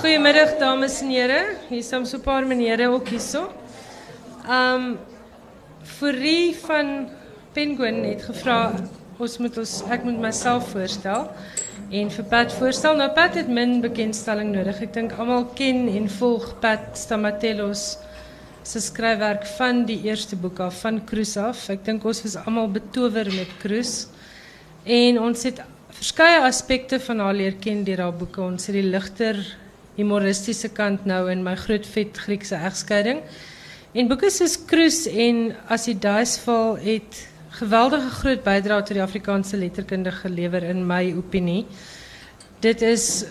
Goedemiddag dames en heren. Hier staan so 'n paar menere ook hierso. Um Fourie van Penguin het gevra ons moet ons ek moet myself voorstel en vir Pat voorstel. Nou Pat het min bekendstelling nodig. Ek dink almal ken en volg Pat Stamatelos se skryfwerk van die eerste boek af van Cruise af. Ek dink ons was almal betower met Cruise. En ons het verskeie aspekte van haar leer ken deur haar boeke. Ons het die ligter humoristiese kant nou in my groot vet Griekse egskeiding. En boeke soos Cruise en As die Dice val het geweldige groot bydrae tot die Afrikaanse letterkunde gelewer in my opinie. Dit is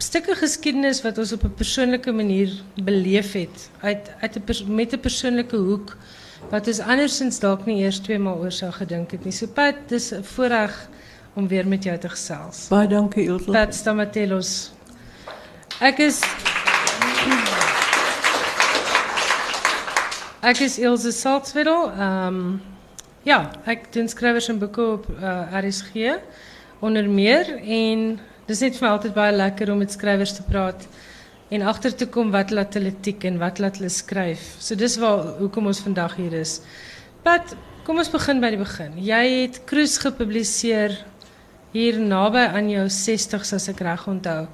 stukke geskiedenis wat ons op 'n persoonlike manier beleef het uit uit pers met 'n persoonlike hoek wat ons andersins dalk nie eers twee maal oor sou gedink het nie. So Pat, dis voorreg om weer met jou te gesels. Baie dankie Ilse. Pat Stamatelos. Ek is Ek is Ilse Saltzwedel. Ehm um, ja, ek doen skrywers en boeke op uh, RSG onder meer en dis net vir my altyd baie lekker om met skrywers te praat en agter te kom wat laat hulle tik en wat laat hulle skryf. So dis waar hoekom ons vandag hier is. Pat, kom ons begin by die begin. Jy het Cruise gepubliseer hier naby aan jou 60s as ek reg onthou.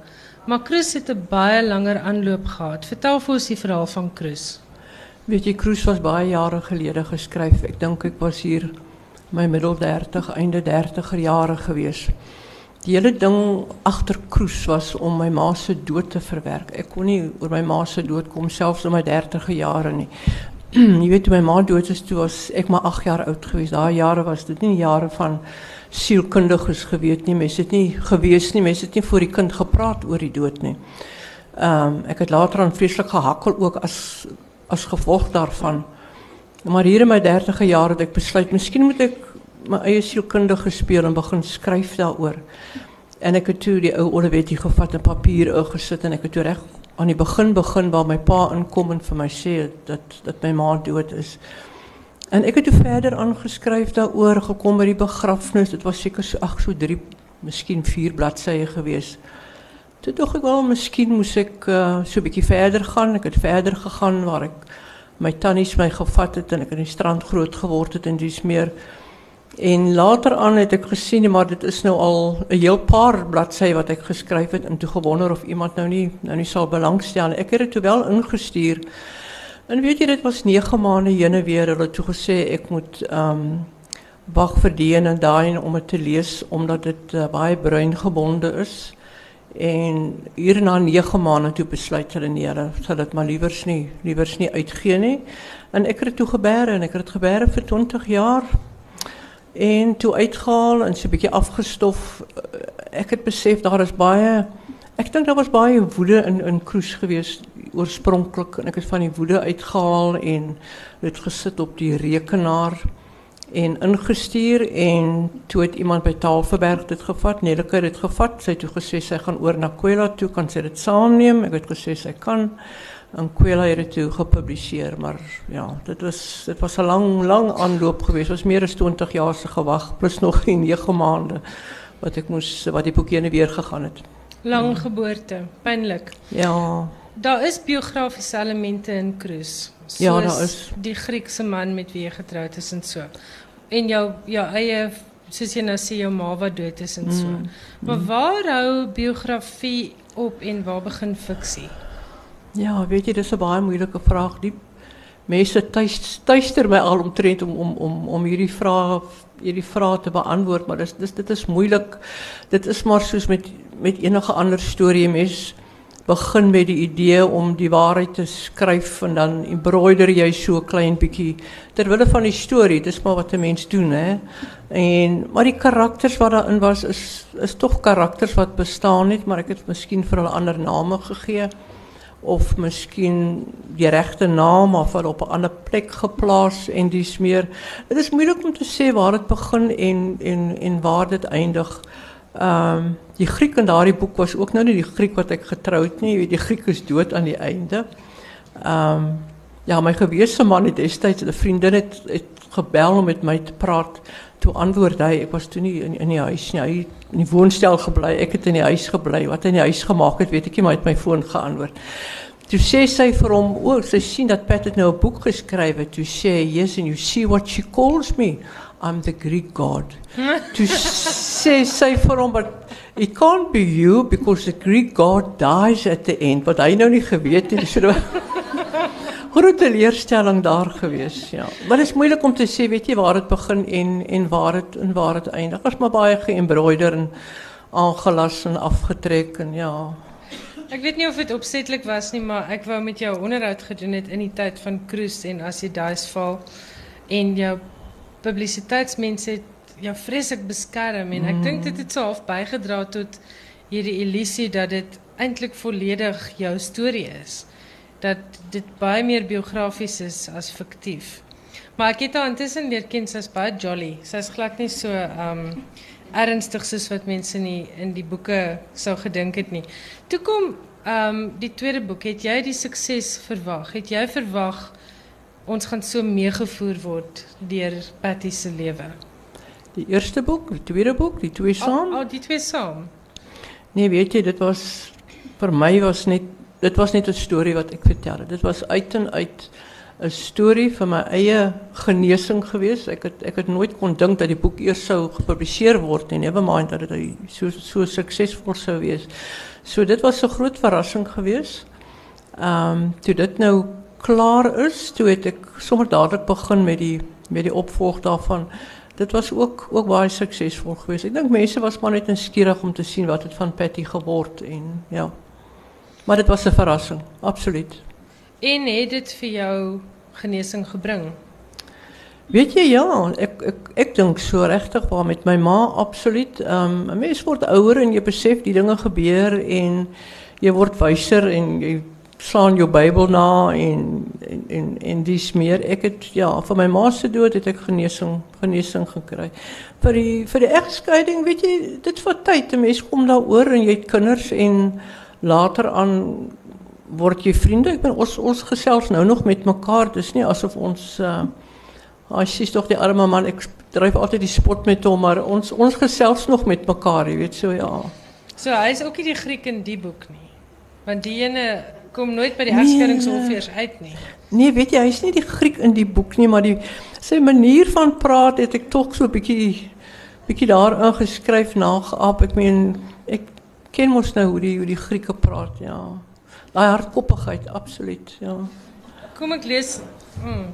Maar Cruise het 'n baie langer aanloop gehad. Vertel vir ons die verhaal van Cruise. Weet jy, Cruise was baie jare gelede geskryf. Ek dink ek was hier my middel 30, einde 30er jare gewees. Die hele ding agter Cruise was om my ma se dood te verwerk. Ek kon nie oor my ma se dood kom selfs in my 30er jare nie. jy weet my ma dood is, toe was ek maar 8 jaar oud gewees. Daai jare was dit nie jare van sielkundiges geweet nie. Mense het nie gewees nie. Mense het nie voor die kind gepraat oor die dood nie. Ehm ek het later aan vreeslik gehakkel ook as as gevolg daarvan. Maar hier in my 30e jaar het ek besluit, miskien moet ek my eie sielkundige speel en begin skryf daaroor. En ek het toe die ou Olivetti gevat en papier ingesit en ek het toe reg aan die begin begin waar my pa inkom en vir my sê dat dat my ma dood is. En ek het toe verder aangeskryf daaroor gekom by die begrafnis. Dit was seker so ag so 3, miskien 4 bladsye gewees. Toen dacht ik wel, misschien moest ik uh, zo'n beetje verder gaan. Ik heb verder gegaan waar ik mijn tannies mij gevat het en ik in die strand groot geworden en die is meer. En later aan heb ik gezien, maar dit is nou al een heel paar bladzijden wat ik geschreven heb. En toen gewonnen of iemand nou niet, nou niet zal belangstellen. Ik heb het toen wel ingestuurd. En weet je, dit was negen maanden heen en weer. Hulle toe gesê ik moet um, wacht vir die en daarin om het te lezen, omdat het uh, baie bruin gebonden is. En hier na 9 maande toe besluit hulle nee, hulle sal dit maar liewers nie, liewers nie uitgee nie. En ek het dit toe gebeere en ek het dit gebeere vir 20 jaar. En toe uitgehaal en so 'n bietjie afgestof. Ek het besef daar is baie ek dink daar was baie woede in in Kroes gewees oorspronklik en ek het van die woede uitgehaal en dit gesit op die rekenaar en ingestuur en toe het iemand by Taalverberg dit gevat, Nelleke het dit gevat. Sy het toe gesê sy gaan oor na Kwela toe, kan sy dit saamneem? Ek het gesê sy kan. En Kwela het dit toe gepubliseer, maar ja, dit was dit was 'n lang lang aanloop geweest. Ons meer as 20 jaar se gewag plus nog 9 maande wat ek moes wat die boekie weer gegaan het. Lang geboorte, pynlik. Ja. Daar is biografiese elemente in Cruise. ja, daar is die Griekse man met wie jy getroud is en so. En jou jou eie soos jy nou sê jou ma wat dood is en so. Mm, Maar waar hou biografie op en waar begin fiksie? Ja, weet je, dat is een baie moeilijke vraag. Die mense thuis tuister my al omtrent om om om om hierdie vrae hierdie vrae te beantwoord, maar dis dis dit is moeilik. Dit is maar soos met met enige ander storie mens begin met die idee om die waarheid te skryf en dan embroider jy so klein bietjie ter wille van die storie. Dis maar wat 'n mens doen, hè. En maar die karakters wat daarin was is is tog karakters wat bestaan het, maar ek het miskien vir hulle ander name gegee of miskien die regte naam of hulle op 'n ander plek geplaas en dis meer. Dit is moeilik om te sê waar dit begin en en en waar dit eindig. Ehm um, die Griek in daardie boek was ook nou nie die Griek wat ek getroud nie, jy weet die Griek is dood aan die einde. Ehm um, Ja, my gewese man het destyds 'n vriendin het, het gebel om met my te praat. Toe antwoord hy, ek was toe nie in, in die huis nie. Hy het in die woonstel gebly. Ek het in die huis gebly. Wat hy in die huis gemaak het, weet ek nie, maar hy het my foon geantwoord. Toe sê sy vir hom, "O, sy sien dat Pat het nou 'n boek geskryf het." Toe sê hy, "Yes, and you see what she calls me? I'm the Greek god." Toe sê sy vir hom, "But it can't be you because the Greek god dies at the end." Nou nie geweet het nie. So groot teleurstelling daar gewees, ja. Maar dit is moeilik om te sê, weet jy, waar dit begin en en waar dit en waar dit eindig. Was maar baie geëmbroider en aangelas en afgetrek en ja. Ik weet niet of het opzettelijk was, nie, maar ik wou met jou onderhoud gedoen het in die tijd van cruise en als je daar val en jouw publiciteitsmensen het jou vreselijk beschermen. En ik denk dat het zo half bijgedragen tot hierdie illusie dat dit eintlik volledig jouw story is. Dat dit baie meer biografisch is als fictief. Maar ek het haar intussen leer ken, sy's baie jolly. Sy's glad nie so um ernstig soos wat mense in die boeke sou gedink het nie. Kom um die tweede boek, het jy die sukses verwag? Het jy verwag ons gaan so meegevoer word deur Patty se lewe? Die eerste boek, die tweede boek, die twee saam? Oh, oh, die twee saam. Nee, weet jy, dit was vir my was net dit was net 'n storie wat ek vertel het. Dit was uit en uit 'n storie van my eie genesing geweest. Het ek het nooit kon dink dat die boek eers sou gepubliseer word en never mind dat dit so so suksesvol sou wees. So dit was 'n groot verrassing geweest. Ehm um, toe dit nou klaar is, toe het ek sommer dadelik begin met die met die opvolg daarvan. Dit was ook ook baie suksesvol geweest. Ek dink mense was maar net nuuskierig om te sien wat het van Patty geword en ja. Maar dit was 'n verrassing, absoluut. En het dit vir jou genesing gebring? Weet jy ja, ek ek dink so regtig waar met my ma absoluut. Um, 'n mens word ouer en jy besef die dinge gebeur en jy word wyser en jy slaan jou Bybel na en en en, en dis meer. Ek het ja, vir my ma se dood het ek genesing genesing gekry. Vir die vir die egskeiding, weet jy, dit vat tyd. 'n Mens kom daaroor en jy het kinders en later aan word jy vriende. Ek ben ons ons gesels nou nog met mekaar. Dis nie asof ons uh hy sies tog die arme man. Ek dryf altyd die spot met hom, maar ons ons gesels nog met mekaar, jy weet so ja. So hy is ook nie die Griek in die boek nie. Want die ene kom nooit by die egskeidingshof eers uit nie. Nee, weet jy, hy's nie die Griek in die boek nie, maar die sy manier van praat het ek tog so 'n bietjie bietjie daar ingeskryf nageap. Ek meen ek ken mos nou hoe die hoe die Grieke praat, ja. Daai hardkoppigheid, absoluut, ja. Kom ek lees hmm,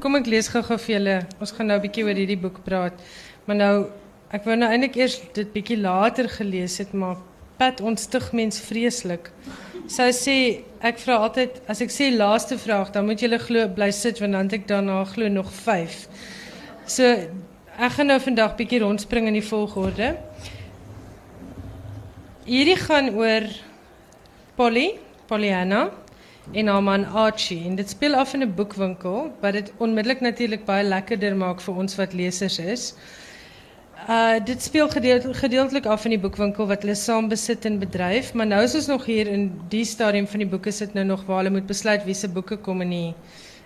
Kom ek lees gou-gou vir julle. Ons gaan nou 'n bietjie oor hierdie boek praat. Maar nou ek wou nou eintlik eers dit bietjie later gelees het, maar Pat ontstig mens vreeslik. Sy sê ek vra altyd as ek sê laaste vraag, dan moet julle glo bly sit want dan ek daarna glo nog 5. So ek gaan nou vandag bietjie rondspring in die volgorde. Hierdie gaan oor Polly, Pollyanna en haar man Archie en dit speel af in 'n boekwinkel wat dit onmiddellik natuurlik baie lekkerder maak vir ons wat lesers is. Uh dit speel gedeeltelik gedeeltelik af in die boekwinkel wat hulle saam besit en bedryf, maar nou is ons nog hier in die stadium van die boeke sit nou nog waar hulle moet besluit wie se boeke kom in die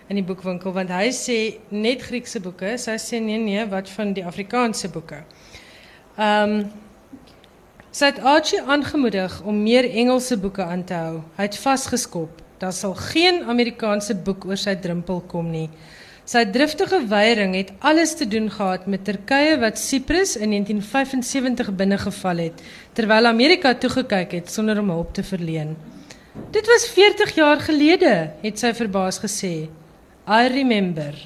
in die boekwinkel want hy sê net Griekse boeke, sy sê nee nee, wat van die Afrikaanse boeke. Ehm um, Sy het Archie aangemoedig om meer Engelse boeke aan te hou. Hy het vasgeskop. Daar sal geen Amerikaanse boek oor sy drempel kom nie. Sy driftige weiering het alles te doen gehad met Turkye wat Cyprus in 1975 binnegeval het terwyl Amerika toegekyk het sonder om hulp te verleen. Dit was 40 jaar gelede, het sy verbaas gesê. I remember.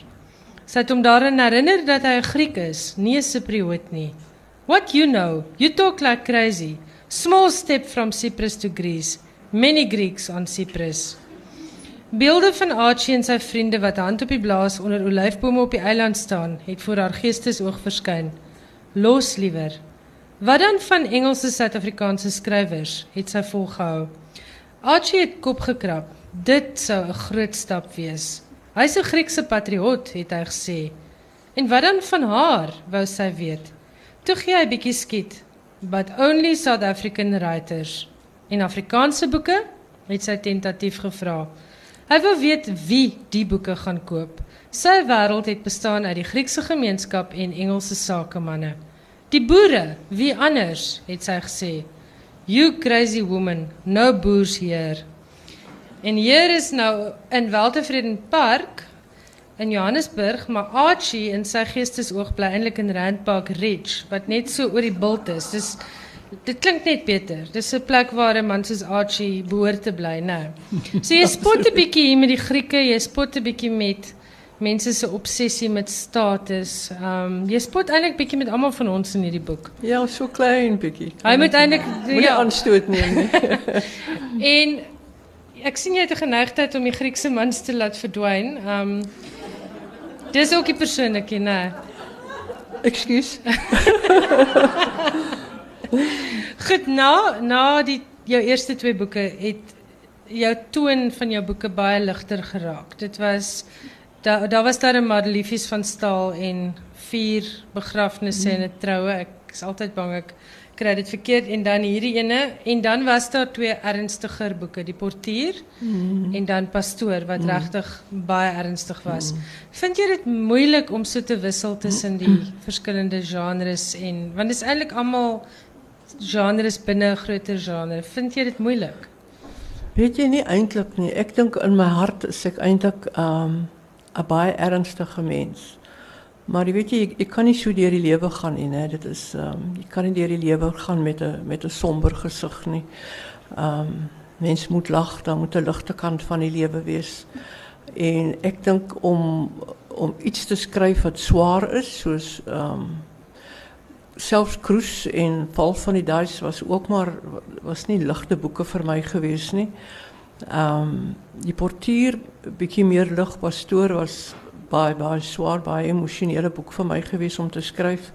Sy het hom daaraan herinner dat hy 'n Griek is, nie 'n Cypriot nie. What you know? You talk like crazy. Small step from Cyprus to Greece. Many Greeks on Cyprus. Beelde van Archie en sy vriende wat hand op die blaas onder olyfbome op die eiland staan, het voor haar geestesoog verskyn. Los liewer. Wat dan van Engelse Suid-Afrikaanse skrywers? het sy volgehou. Archie het kop gekrap. Dit sou 'n groot stap wees. Hy's 'n Griekse patriot, het hy gesê. En wat dan van haar? wou sy weet. Toe gee hy bietjie skiet, but only South African writers. In Afrikaanse boeke het sy tentatief gevra. Hy wil weet wie die boeke gaan koop. Sy wêreld het bestaan uit die Griekse gemeenskap en Engelse sakemanne. Die boere, wie anders, het sy gesê. You crazy woman, no boers hier. En hier is nou in Weltevreden Park in Johannesburg, maar Archie in sy geestesoog bly eintlik in Randpark Ridge wat net so oor die bult is. Dis dit klink net beter. Dis 'n plek waar 'n man soos Archie behoort te bly, nou. So jy spot 'n bietjie met die Grieke, jy spot 'n bietjie met mense se obsessie met status. Ehm um, jy spot eintlik bietjie met almal van ons in hierdie boek. Ja, so klein bietjie. Hy moet eintlik ja, aanstoot neem en ek sien jy het 'n geneigtheid om die Griekse mans te laat verdwyn. Ehm um, Dis ook die persoonlikie, né? Ekskuus. Goed, na na die jou eerste twee boeke het jou toon van jou boeke baie ligter geraak. Dit was daar was daar 'n Madeliefies van staal en vier begrafnisse mm. en 'n troue. Ek is altyd bang ek kry dit verkeerd en dan hierdie ene en dan was daar twee ernstiger boeke, Die Portier mm. en dan Pastoor wat mm. regtig baie ernstig was. Mm. Vind jy dit moeilik om so te wissel tussen die verskillende genres en want dit is eintlik almal genres binne 'n groter genre. Vind jy dit moeilik? Weet jy nie eintlik nie. Ek dink in my hart is ek eintlik 'n um, 'n baie ernstige mens. Maar weet jy ek, ek kan nie so deur die lewe gaan nie, hè. Is ehm um, kan nie deur die lewe gaan met 'n met somber nie. Ehm um, mens moet lag, dan moet 'n ligte kant van die lewe wees. En ek dink om om iets te skryf wat swaar is, ehm um, selfs Kroes en Paul van die Duits was ook maar was nie ligte boeke vir my gewees nie. Ehm die portier bietjie meer lig pastoor was baie swaar, baie emosionele boek vir my gewees om te skryf.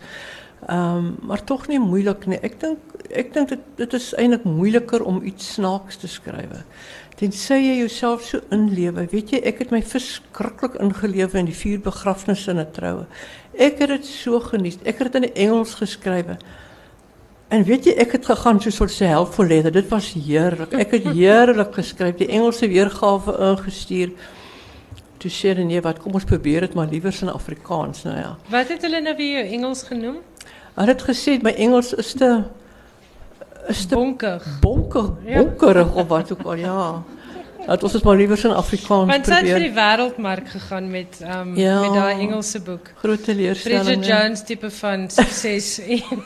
Ehm maar tog nie moeilik nie. Ek dink ek dink dit dit is eintlik moeiliker om iets snaaks te skryf. Tensy jy jouself so inlewe. Weet jy, ek het my verskriklik ingelewe in die vier begrafnisse en 'n troue. Ek het dit so geniet. Ek het dit in Engels geskryf. En weet jy, ek het gegaan 'n soort helpful letter. Dit was heerlik. Ek het heerlik geskryf. Die Engelse weergawe ingestuur. Toe sê hulle nee, wat kom ons probeer dit maar liewer in Afrikaans nou ja. Wat het hulle nou weer Engels genoem? Hulle het gesê my Engels is te is te bonker. Bonker, bonkerig of wat ook al ja. Dat ons het maar liewer in Afrikaans Want probeer. Sy het vir die wêreldmark gegaan met um ja, met daai Engelse boek. Groot teleurstelling. Bridget Jones tipe van sukses en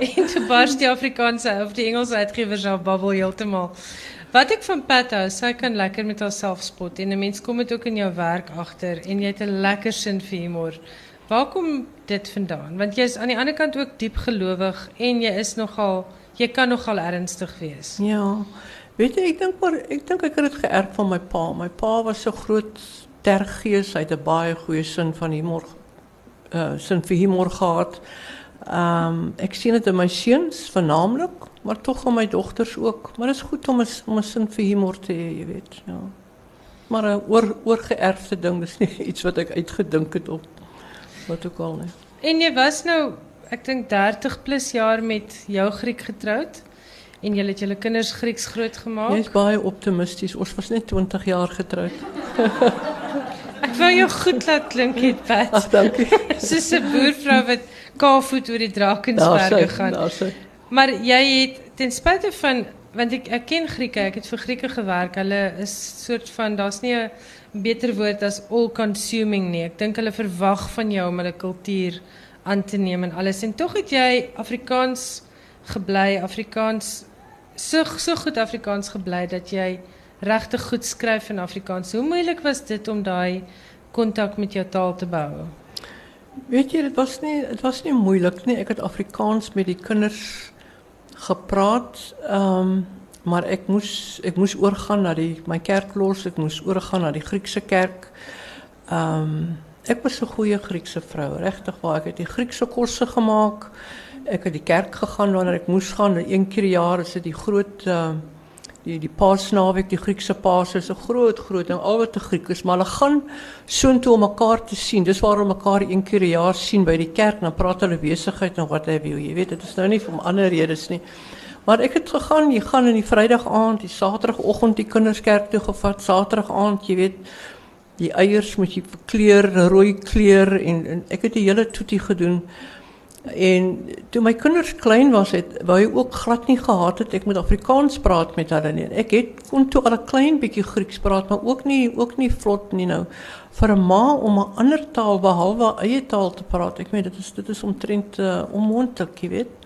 en toe bars die Afrikaanse of die Engelse uitgewers al babbel heeltemal. Wat ek van Pat hou, sy kan lekker met haarself spot en 'n mens kom dit ook in jou werk agter en jy het 'n lekker sin vir humor. Waar kom dit vandaan? Want jy's aan die ander kant ook diep gelowig en jy is nogal jy kan nogal ernstig wees. Ja. Weet jy, ek dink maar ek dink ek het dit geërf van my pa. My pa was so groot tergees, hy het 'n baie goeie sin van humor uh sin vir humor gehad. Um, ek sien dit in my seuns vernaamlik maar toch van mijn dochters ook. Maar het is goed om een, om een zin voor humor te hebben, je weet. Ja. Maar een oor, oorgeërfde ding, dat is niet iets wat ik uitgedink het op. Wat ook al, nee. En je was nou, ik denk 30 plus jaar met jouw Griek getrouwd. En jy het julle kinders Grieks groot gemaak. Jy's baie optimisties. Ons was net 20 jaar getroud. ek wou jou goed laat klink het, Pat. Ag, dankie. Soos 'n boervrou wat kaalvoet oor die Drakensberge gaan. Daar. Maar jy het ten spyte van want ek ek ken Grieke, ek het vir Grieke gewerk. Hulle is soort van daar's nie 'n beter woord as all consuming nie. Ek dink hulle verwag van jou om hulle kultuur aan te neem en alles. En tog het jy Afrikaans gebly, Afrikaans so so goed Afrikaans gebly dat jy regtig goed skryf in Afrikaans. Hoe moeilik was dit om daai kontak met jou taal te bou? Weet jy, dit was nie dit was nie moeilik nie. Ek het Afrikaans met die kinders gepraat, um, maar ik moest, ik moest oorgaan naar die, mijn kerkloos, ik moest oorgaan naar die Griekse kerk. Um, ik was een goede Griekse vrouw, rechtig waar. Ik heb die Griekse kosten gemaakt. Ik heb die kerk gegaan waar ik moest gaan. Eén keer per jaar is het die groot... Uh, die die Paasnaweek, die Griekse Paas is 'n groot groot ding. Al wat te Griek is, maar hulle gaan soontoe om mekaar te sien. Dis waar hulle mekaar een keer per jaar sien by die kerk, dan praat hulle besigheid en wat hy wil. Jy weet, dit is nou nie vir ander redes nie. Maar ek het gegaan, jy gaan in die Vrydag aand, die Saterdagoggend die kinders kerk toe gevat, Saterdag aand, jy weet, die eiers moet jy kleur, rooi kleur en, en ek het die hele toetie gedoen. En toen mijn kinders klein was, het, wou je ook glad niet gehad het, ik moet Afrikaans praat met hulle nie. Ek het kon toe al 'n klein bietjie Grieks praat, maar ook nie ook nie vlot nie nou. Vir 'n ma om 'n ander taal behalwe eie taal te praat, ek meen dit is dit is omtrent uh, onmoontlik, jy weet.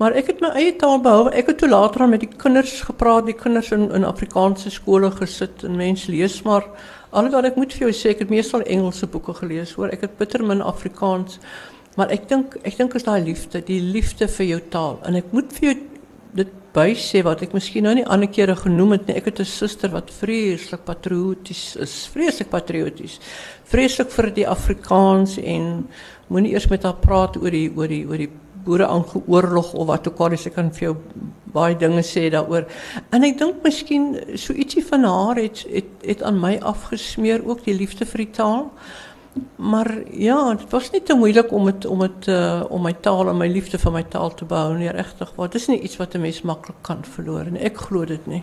Maar ek het my eie taal behou. Ek het toe later met die kinders gepraat, die kinders in in Afrikaanse skole gesit en mense lees maar alhoewel ek moet vir jou sê ek het meestal Engelse boeke gelees, hoor. Ek het bitter min Afrikaans. Maar ek dink ek dink is daai liefde, die liefde vir jou taal. En ek moet vir jou dit bysê wat ek miskien nou nie ander kere genoem het nie. Ek het 'n suster wat vreeslik patrioties is, vreeslik patrioties. Vreeslik vir die Afrikaans en moenie eers met haar praat oor die oor die oor die boere aangeoorlog of wat ook al is ek kan vir jou baie dinge sê daaroor. En ek dink miskien so ietsie van haar het het het aan my afgesmeer ook die liefde vir die taal. Maar ja, het was niet te moeilijk om, het, om, het, uh, om mijn taal en mijn liefde voor mijn taal te bouwen. Nee, rechtig. Het is niet iets wat de mens makkelijk kan verloren. Ik geloof het niet.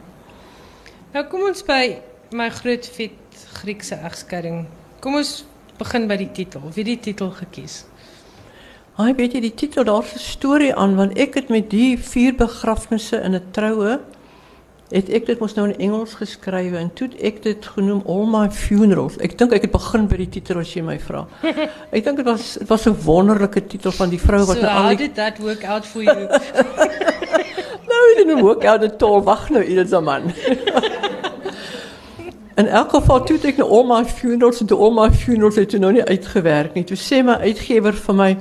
Nou, kom ons bij mijn groot Griekse echtscheiding. Kom ons begin bij die titel. Wie die titel gekies? Ah, weet je, die titel, daar is een story aan. Want ik het met die vier begrafenissen en het trouwen het ek dit mos nou in Engels geskrywe en toe ek dit genoem All My Funerals. Ek dink ek het begin by die titel as jy my vra. Ek dink dit was dit was 'n wonderlike titel van die vrou wat so, nou al die... did that work out for you? no, it didn't work out at all. Wag nou, man. In elk geval toe ek nou All My Funerals en toe All My Funerals het nou nie uitgewerk nie. Toe sê my uitgewer vir my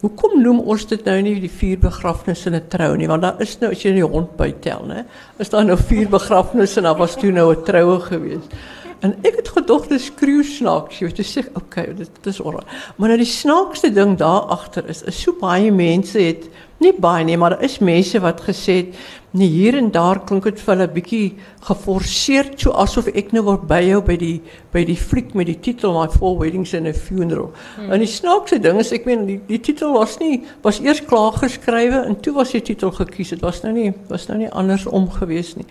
Hoekom noem ons dit nou nie die vier begrafnisse en 'n trou nie? Want daar is nou as jy die hond bytel, né? Is daar nou vier begrafnisse en daar was toe nou 'n troue geweest. En ek het gedog dis skreeu snaaks, jy weet, sê okay, dit, is oral. Maar nou die snaakste ding daar agter is, is so baie mense het nie baie maar daar is mense wat gesê het nee hier en daar klink dit vir hulle bietjie geforseer so asof ek nou word by jou by die by die fliek met die titel My Four Weddings and a Funeral. Hmm. En die snaakste ding is ek meen die die titel was nie was eers klaar geskrywe en toe was die titel gekies. Dit was nou nie was nou nie andersom gewees nie.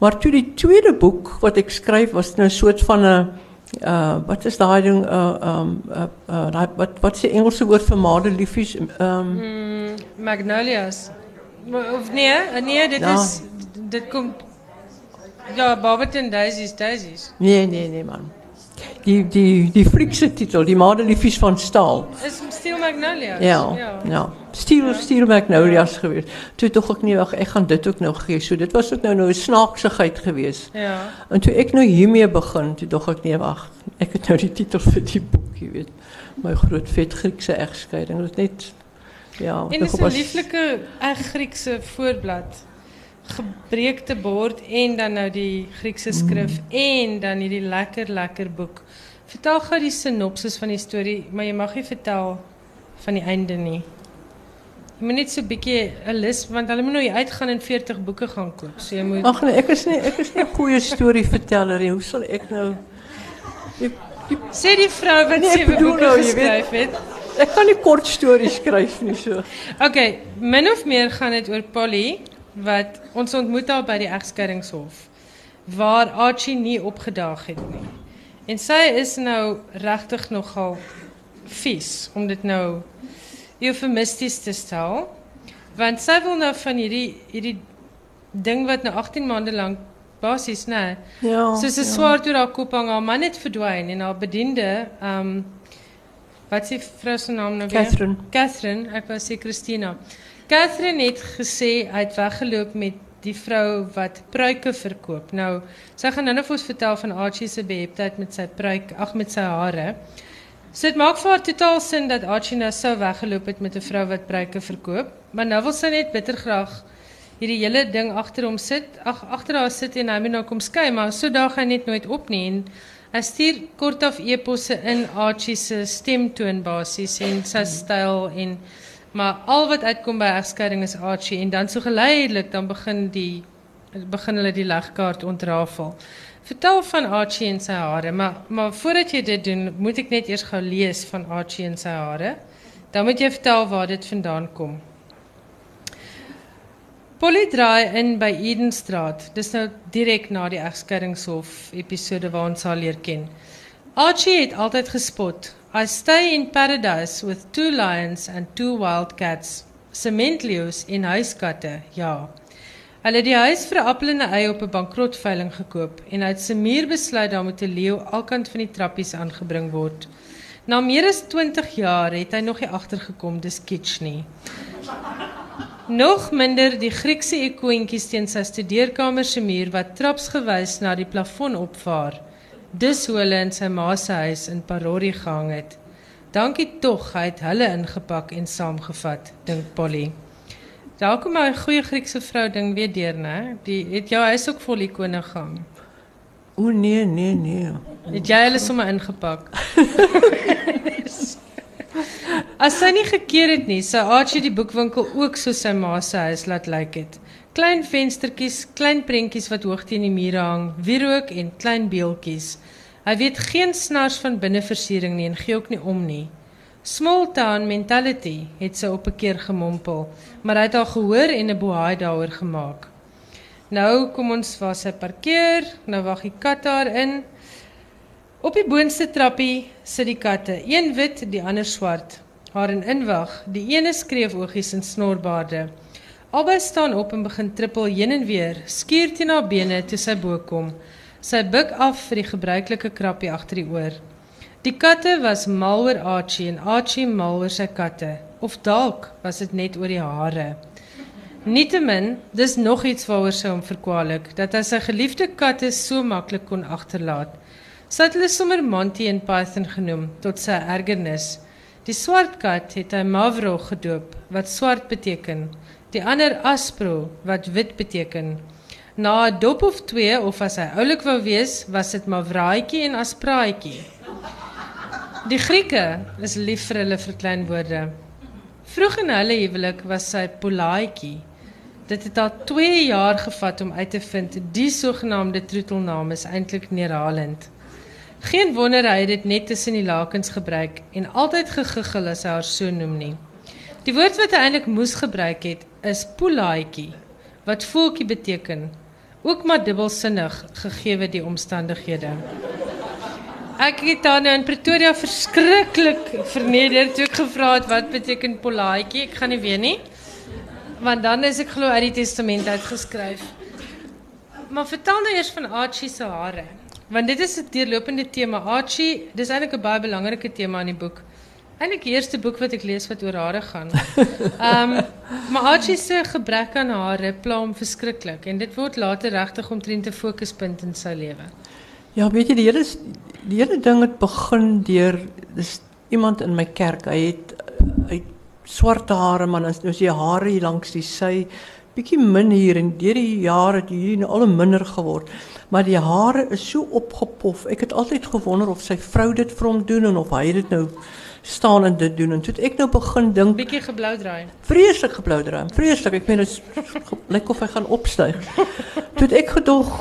Maar toe die tweede boek wat ek skryf was nou 'n soort van 'n uh wat is daai ding uh um uh, uh wat wat die Engelse woord vir madeliefies um mm, magnolias of nee nee dit ja. is dit kom ja Barberton daisies daisies nee nee nee man. Die die die Friese titel die madeliefies van staal. Is Steel Magnolias ja ja, ja. Steel. Steel Magnolias geweest. Toe tog ek nie wag ek gaan dit ook nou gee. So dit was ook nou nou 'n snaaksigheid geweest. Ja. En toe ek nou hiermee begin toe tog ek nee wag ek het nou die titel vir die boek jy weet. My groot vet Griekse egskeiding dit net ja en dis 'n lieflike eg Griekse voorblad gebreekte bord en dan nou die Griekse skrif mm. en dan hierdie lekker lekker boek Vertel gou die sinopsis van die storie, maar jy mag nie vertel van die einde nie. Jy moet net so 'n bietjie 'n lys want hulle moet nou uitgaan en 40 boeke gaan koop. So jy moet Ag nee, ek is nie ek is nie 'n goeie storieverteller nie. Hoe sal ek nou die, die, sê die vrou wat nee, sewe boeke nou, geskryf het? Ek kan nie kort stories skryf nie so. Okay, min of meer gaan dit oor Polly wat ons ontmoet haar by die egskeidingshof waar Archie nie opgedaag het nie. En sy is nou regtig nogal vies om dit nou eufemisties te stel. Want sy wil nou van hierdie hierdie ding wat nou 18 maande lank basies nê. Ja. Soos 'n ja. swaard oor haar kop hang, haar man het verdwyn en haar bediende, um, wat s'ie vrou se naam nou weer? Catherine. Catherine, ek wou sê Christina. Catherine het gesê hy het weggeloop met die vrou wat pruike verkoop. Nou, sy gaan nou net vir ons vertel van Archie se beheptheid met sy pruik, ag met sy hare. So dit maak vir haar totaal sin dat Archie nou sou weggeloop het met 'n vrou wat pruike verkoop, maar nou wil sy net bitter graag hierdie hele ding agter hom sit. Ag agter haar sit en hy moet nou kom skei, maar so daag hy net nooit op nie en hy kort af eposse in Archie se stemtoon basies en sy styl en Maar al wat uitkom by egskeiding is Archie en dan so geleidelik dan begin die begin hulle die legkaart ontrafel. Vertel van Archie en sy maar maar voordat jy dit doen, moet ek net eers gou lees van Archie en sy. Dan moet jy vertel waar dit vandaan kom. Polly draai in by Edenstraat. Dis nou direk na die egskeidingshof episode waar ons haar leer ken. Archie het altyd gespot. I stay in paradise with two lions and two wild cats. Sementleeu's en huiskatte. Ja. Hulle het die huis vir 'n appel en 'n ei op 'n bankrotveiling gekoop en uit se muur besluit daar moet 'n leeu alkant van die trappies aangebring word. Na meer as 20 jaar het hy nog nie agtergekom dis kitsch nie. Nog minder die Griekse ikoontjies teen sy studeerkamer se muur wat trapsgewys na die plafon opvaar. Dis hoe hulle in sy ma se huis in Parori gehang het. Dankie tog, hy het hulle ingepak en saamgevat, dink Polly. Daar kom 'n goeie Griekse vrou ding weer deur, né? Die het jou huis ook vol ikone gehang. O nee, nee, nee. Het jy hulle sommer ingepak? As sy nie gekeer het nie, sou Archie die boekwinkel ook so sy ma se huis laat lyk het. Klein venstertjies, klein prentjies wat hoog teen die mure hang, wierook en klein beeltjies. Hy weet geen snars van binneversiering nie en gee ook nie om nie. Small town mentality het sy op 'n keer gemompel, maar hy het al gehoor en 'n bohaai daaroor gemaak. Nou kom ons waar sy parkeer, nou wag die kat daar in. Op die boonste trappie sit die katte, een wit, die ander swart. Haar in inwag, die ene skreef oogies en snorbaarde. Albei staan op en begin trippel heen en weer, skuur teen haar bene toe sy bo kom. Sy buig af vir die gebruikelike krappie agter die oor. Die katte was mal oor Archie en Archie mal oor sy katte, of dalk was dit net oor die hare. Nietemin, dis nog iets waaroor sy hom verkwalik, dat hy sy geliefde katte so maklik kon agterlaat. Sy het hulle sommer Monty en Python genoem tot sy ergernis. Die swart kat het hy Mavro gedoop wat swart beteken. Die ander Aspro wat wit beteken. Na 'n dop of twee of as hy oulik wou wees, was dit Mavraatjie en Aspraatjie. Die Grieke is lief vir hulle verkleinwoorde. Vroeg in hulle huwelik was sy Polaatjie. Dit het al 2 jaar gevat om uit te vind die sogenaamde troetelnaam is eintlik neerhalend. Geen wonder hy dit net tussen die lakens gebruik en altyd gegiggel as hy haar so noem nie. Die woord wat hy eintlik moes gebruik het is polaatjie wat voeltjie beteken. Ook maar dubbelsinnig gegee die omstandighede. Ek het dan in Pretoria verskriklik verneder toe ek gevra het wat beteken polaatjie. Ek gaan nie weet nie. Want dan is ek glo uit die testament uitgeskryf. Maar vertel nou eers van Archie se hare. Want dit is 'n deurlopende tema. Archie, dis eintlik 'n baie belangrike tema in die boek. Eintlik die eerste boek wat ek lees wat oor hare gaan. Ehm um, maar Archie se gebrek aan hare pla hom verskriklik en dit word later regtig omtrent 'n fokuspunt in sy lewe. Ja, weet jy die hele die hele ding het begin deur dis iemand in my kerk. Hy het hy het swart hare man, as nou is die hare hier langs die sy bietjie min hier en deur die jare het hierdie nou al minder geword. Maar die hare is so opgepof. Ek het altyd gewonder of sy vrou dit vir hom doen en of hy dit nou staan en dit doen en toe ek nou begin dink bietjie geblou draai. Vreeslik geblou draai. Vreeslik. Ek meen dit lyk of hy gaan opstyg. toe ek gedog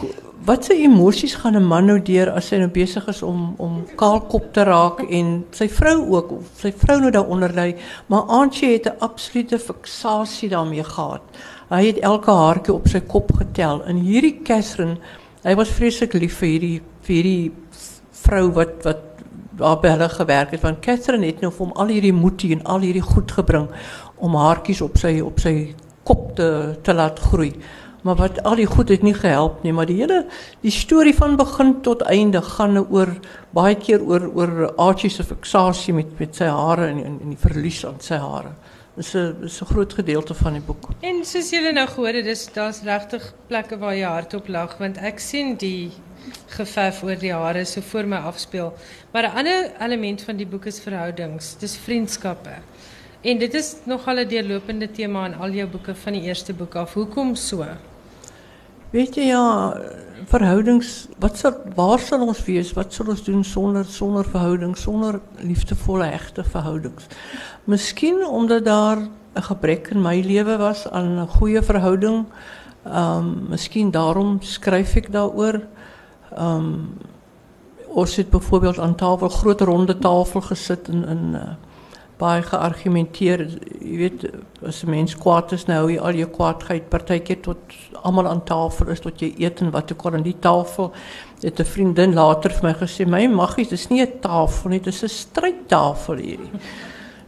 wat se emosies gaan 'n man nou deur as hy nou besig is om om kaalkop te raak en sy vrou ook of sy vrou nou daaronder lê, maar Antjie het 'n absolute fiksasie daarmee gehad. Hy het elke haartjie op sy kop getel en hierdie Catherine, hy was vreeslik lief vir hierdie vir hierdie vrou wat wat daar by hulle gewerk het want Catherine het nou vir hom al hierdie moetie en al hierdie goed gebring om haartjies op sy op sy kop te te laat groei. Maar wat al die goed het nie gehelp nie, maar die hele die storie van begin tot einde gaan nou oor baie keer oor oor Archie se fiksasie met met sy hare en en, en die verlies aan sy hare. Is groot gedeelte van die boek. En soos julle nou gehoor het, dis daar's regtig plekke waar jy hardop lag want ek sien die geverf oor die hare so voor my afspeel. Maar 'n ander element van die boek is verhoudings, dis vriendskappe. En dit is nogal 'n deurlopende tema in al jou boeke van die eerste boek af. Hoekom so? Weet jy ja, verhoudings, wat sal waar sal ons wees? Wat sal ons doen sonder sonder verhoudings, sonder liefdevolle egte verhoudings? Miskien omdat daar 'n gebrek in my lewe was aan 'n goeie verhouding. Ehm um, miskien daarom skryf ek daaroor. Ehm um, ons het byvoorbeeld aan tafel groot ronde tafel gesit in in uh, baie geargumenteer. Jy weet as 'n mens kwaad is, nou hou jy al jou kwaadheid partykeer tot almal aan tafel is tot jy eet en wat ook al aan die tafel. Het 'n vriendin later vir my gesê, "My maggie, dis nie 'n tafel nie, dis 'n strydtafel hierdie."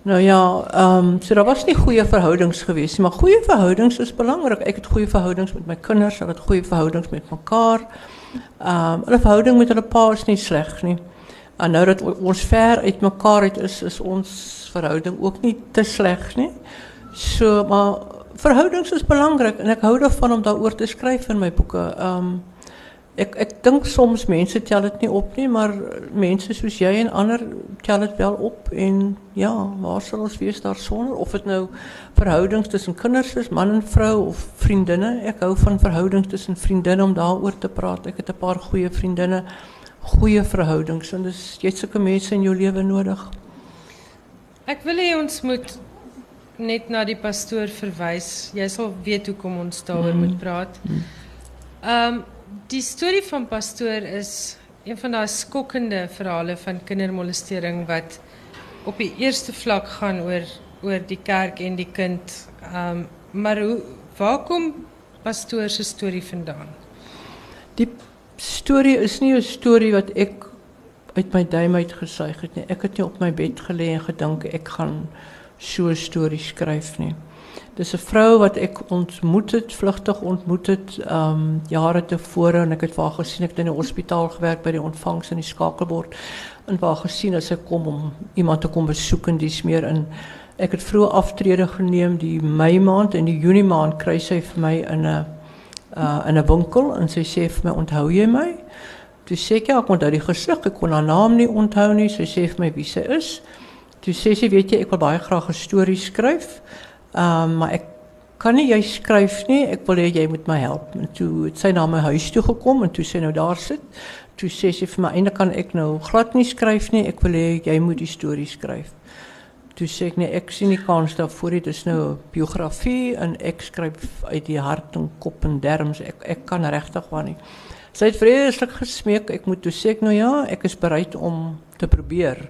Nou ja, ehm um, was nie goeie verhoudings gewees nie, maar goeie verhoudings is belangrik. Ek het goeie verhoudings met my kinders, hulle het goeie verhoudings met mekaar. Ehm um, verhouding met hulle pa is nie sleg nie. En nou dat ons ver uit mekaar uit is, is ons verhouding ook niet te slecht. Nie? So, maar verhoudings is belangrijk en ik hou ervan om daarover te schrijven in mijn boeken. Ik, ik denk soms mensen tellen het niet op, nie, maar mensen zoals jij en ander tellen het wel op. En ja, waar zal ons wees daar zonder? Of het nou verhoudings tussen kinders is, man en vrouw of vriendinnen. Ik hou van verhoudings tussen vriendinnen om daarover te praten. Ik heb een paar goede vriendinnen, goede verhoudings. En dus je hebt zulke mensen in je leven nodig. Ek wil hê ons moet net na die pastoor verwys. Jy sal weet hoekom ons daaroor mm. moet praat. Mm. Ehm um, die storie van pastoor is een van daai skokkende verhale van kindermolestering wat op die eerste vlak gaan oor oor die kerk en die kind. Ehm um, maar hoe waar kom pastoor se storie vandaan? Die storie is nie 'n storie wat ek uit my duim uit gesuig het nie. Ek het nie op my bed gelê en gedink ek gaan so 'n storie skryf nie. Dis 'n vrou wat ek ontmoet het, vlugtig ontmoet het, ehm um, jare en ek het haar gesien ek in 'n hospitaal gewerk by die ontvangs in die skakelbord en waar gesien as sy kom om iemand te kom besoek en dis meer in ek het vroeg aftrede geneem die Mei maand en die Junie maand kry sy vir my in 'n uh in winkel en sy sê vir my onthou jy my? Toe sê ek ja, ek die gesig, ek kon haar naam nie onthou nie. Sy my wie sy is. Toe sê sy, weet jy, ek wil baie graag 'n storie skryf. Ehm, um, maar ek kan nie jy skryf nie. Ek wil hê jy moet my help. En toe het sy na my huis toe gekom en toe sê nou daar sit. Toe sê sy vir my eintlik kan ek nou glad nie skryf nie. Ek wil hê jy moet die storie skryf. Toe sê ek nee, ek sien nie kans daarvoor nie. Dit is nou 'n biografie en ek skryf uit die hart en kop en derms. Ek ek kan regtig waar nie. Sy het vreeslik gesmeek. Ek moet toe sê ek nou ja, ek is bereid om te probeer.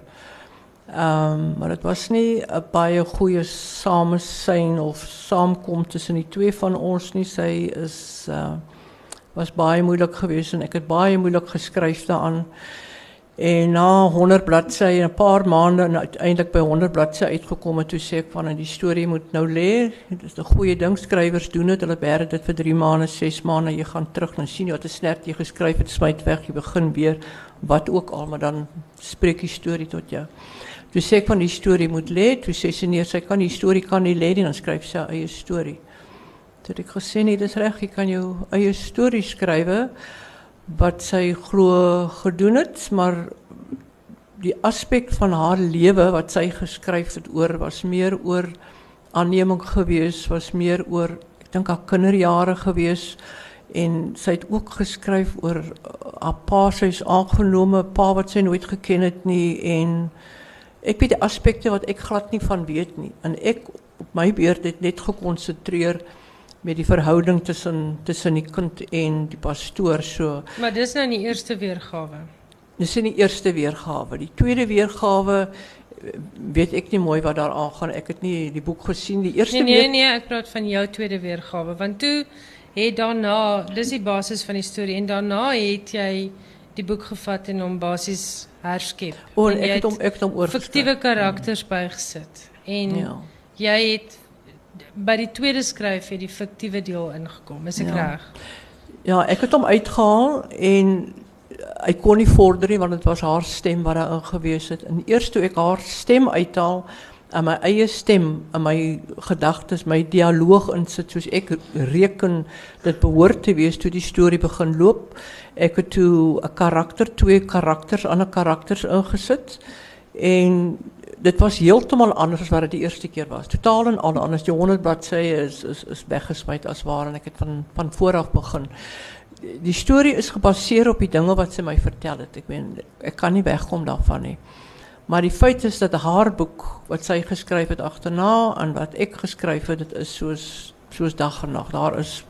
Um, maar het was niet een baie goede samen zijn of samenkomst tussen die twee van ons niet. Zij is, uh, was baie moeilijk geweest en ik heb baie moeilijk geschreven daaraan. En na 100 bladzijden, een paar maanden, en uiteindelijk bij 100 bladzijden uitgekomen, toen zei ik van, die story moet nou leer. Dus de goede dingschrijvers doen het, hulle bergen dit voor drie maanden, zes maanden, je gaat terug en zien wat is net je geschreven, het smijt weg, je begint weer, wat ook al, maar dan spreek je story tot jou. Toe sê ek van die storie moet lê. Toe sê sy nee, sy kan die storie kan nie lê nie, dan skryf sy eie storie. Toe ek gesê nee, dis reg, jy kan jou eie storie skryf wat sy glo gedoen het, maar die aspek van haar lewe wat sy geskryf het oor was meer oor aanneming gewees, was meer oor ek dink haar kinderjare gewees en sy het ook geskryf oor haar pa is aangenome pa wat sy nooit geken het nie en ek weet die aspekte wat ek glad nie van weet nie en ek op my beurt het net gekonsentreer met die verhouding tussen tussen die kind en die pastoor so. Maar dis nou die eerste weergawe. Dis in die eerste weergawe. Die tweede weergawe eh, weet ek nie mooi wat daar aangaan. Ek het nie die boek gesien die eerste Nee nee nee, ek praat van jou tweede weergawe want toe het daarna, dis die basis van die storie en daarna het jy die boek gevat en hom basies herskep. O, en ek het hom ek het hom oorgeskryf. Fiktiewe karakters bygesit. En ja. jy het by die tweede skryf het die fiktiewe deel ingekom, is ek ja. reg? Ja, ek het hom uitgehaal en hy kon nie vorder nie want dit was haar stem wat daar ingewees het. En eers toe ek haar stem uithaal en my eie stem in my gedagtes, my dialoog insit soos ek reken dit behoort te wees toe die storie begin loop. Ek het toe 'n karakter, twee karakters, ander karakters ingesit en dit was heeltemal anders as wat dit die eerste keer was. Totaal en al anders. Die 100 bladsye is is is weggesmyt as waar en ek het van van begin. Die, storie is gebaseer op die dinge wat sy my vertel het. Ek meen kan nie wegkom daarvan nie. Maar die feit is dat haar boek wat sy geskryf het agterna en wat ek geskryf het, dit is soos soos dag en nag. Daar is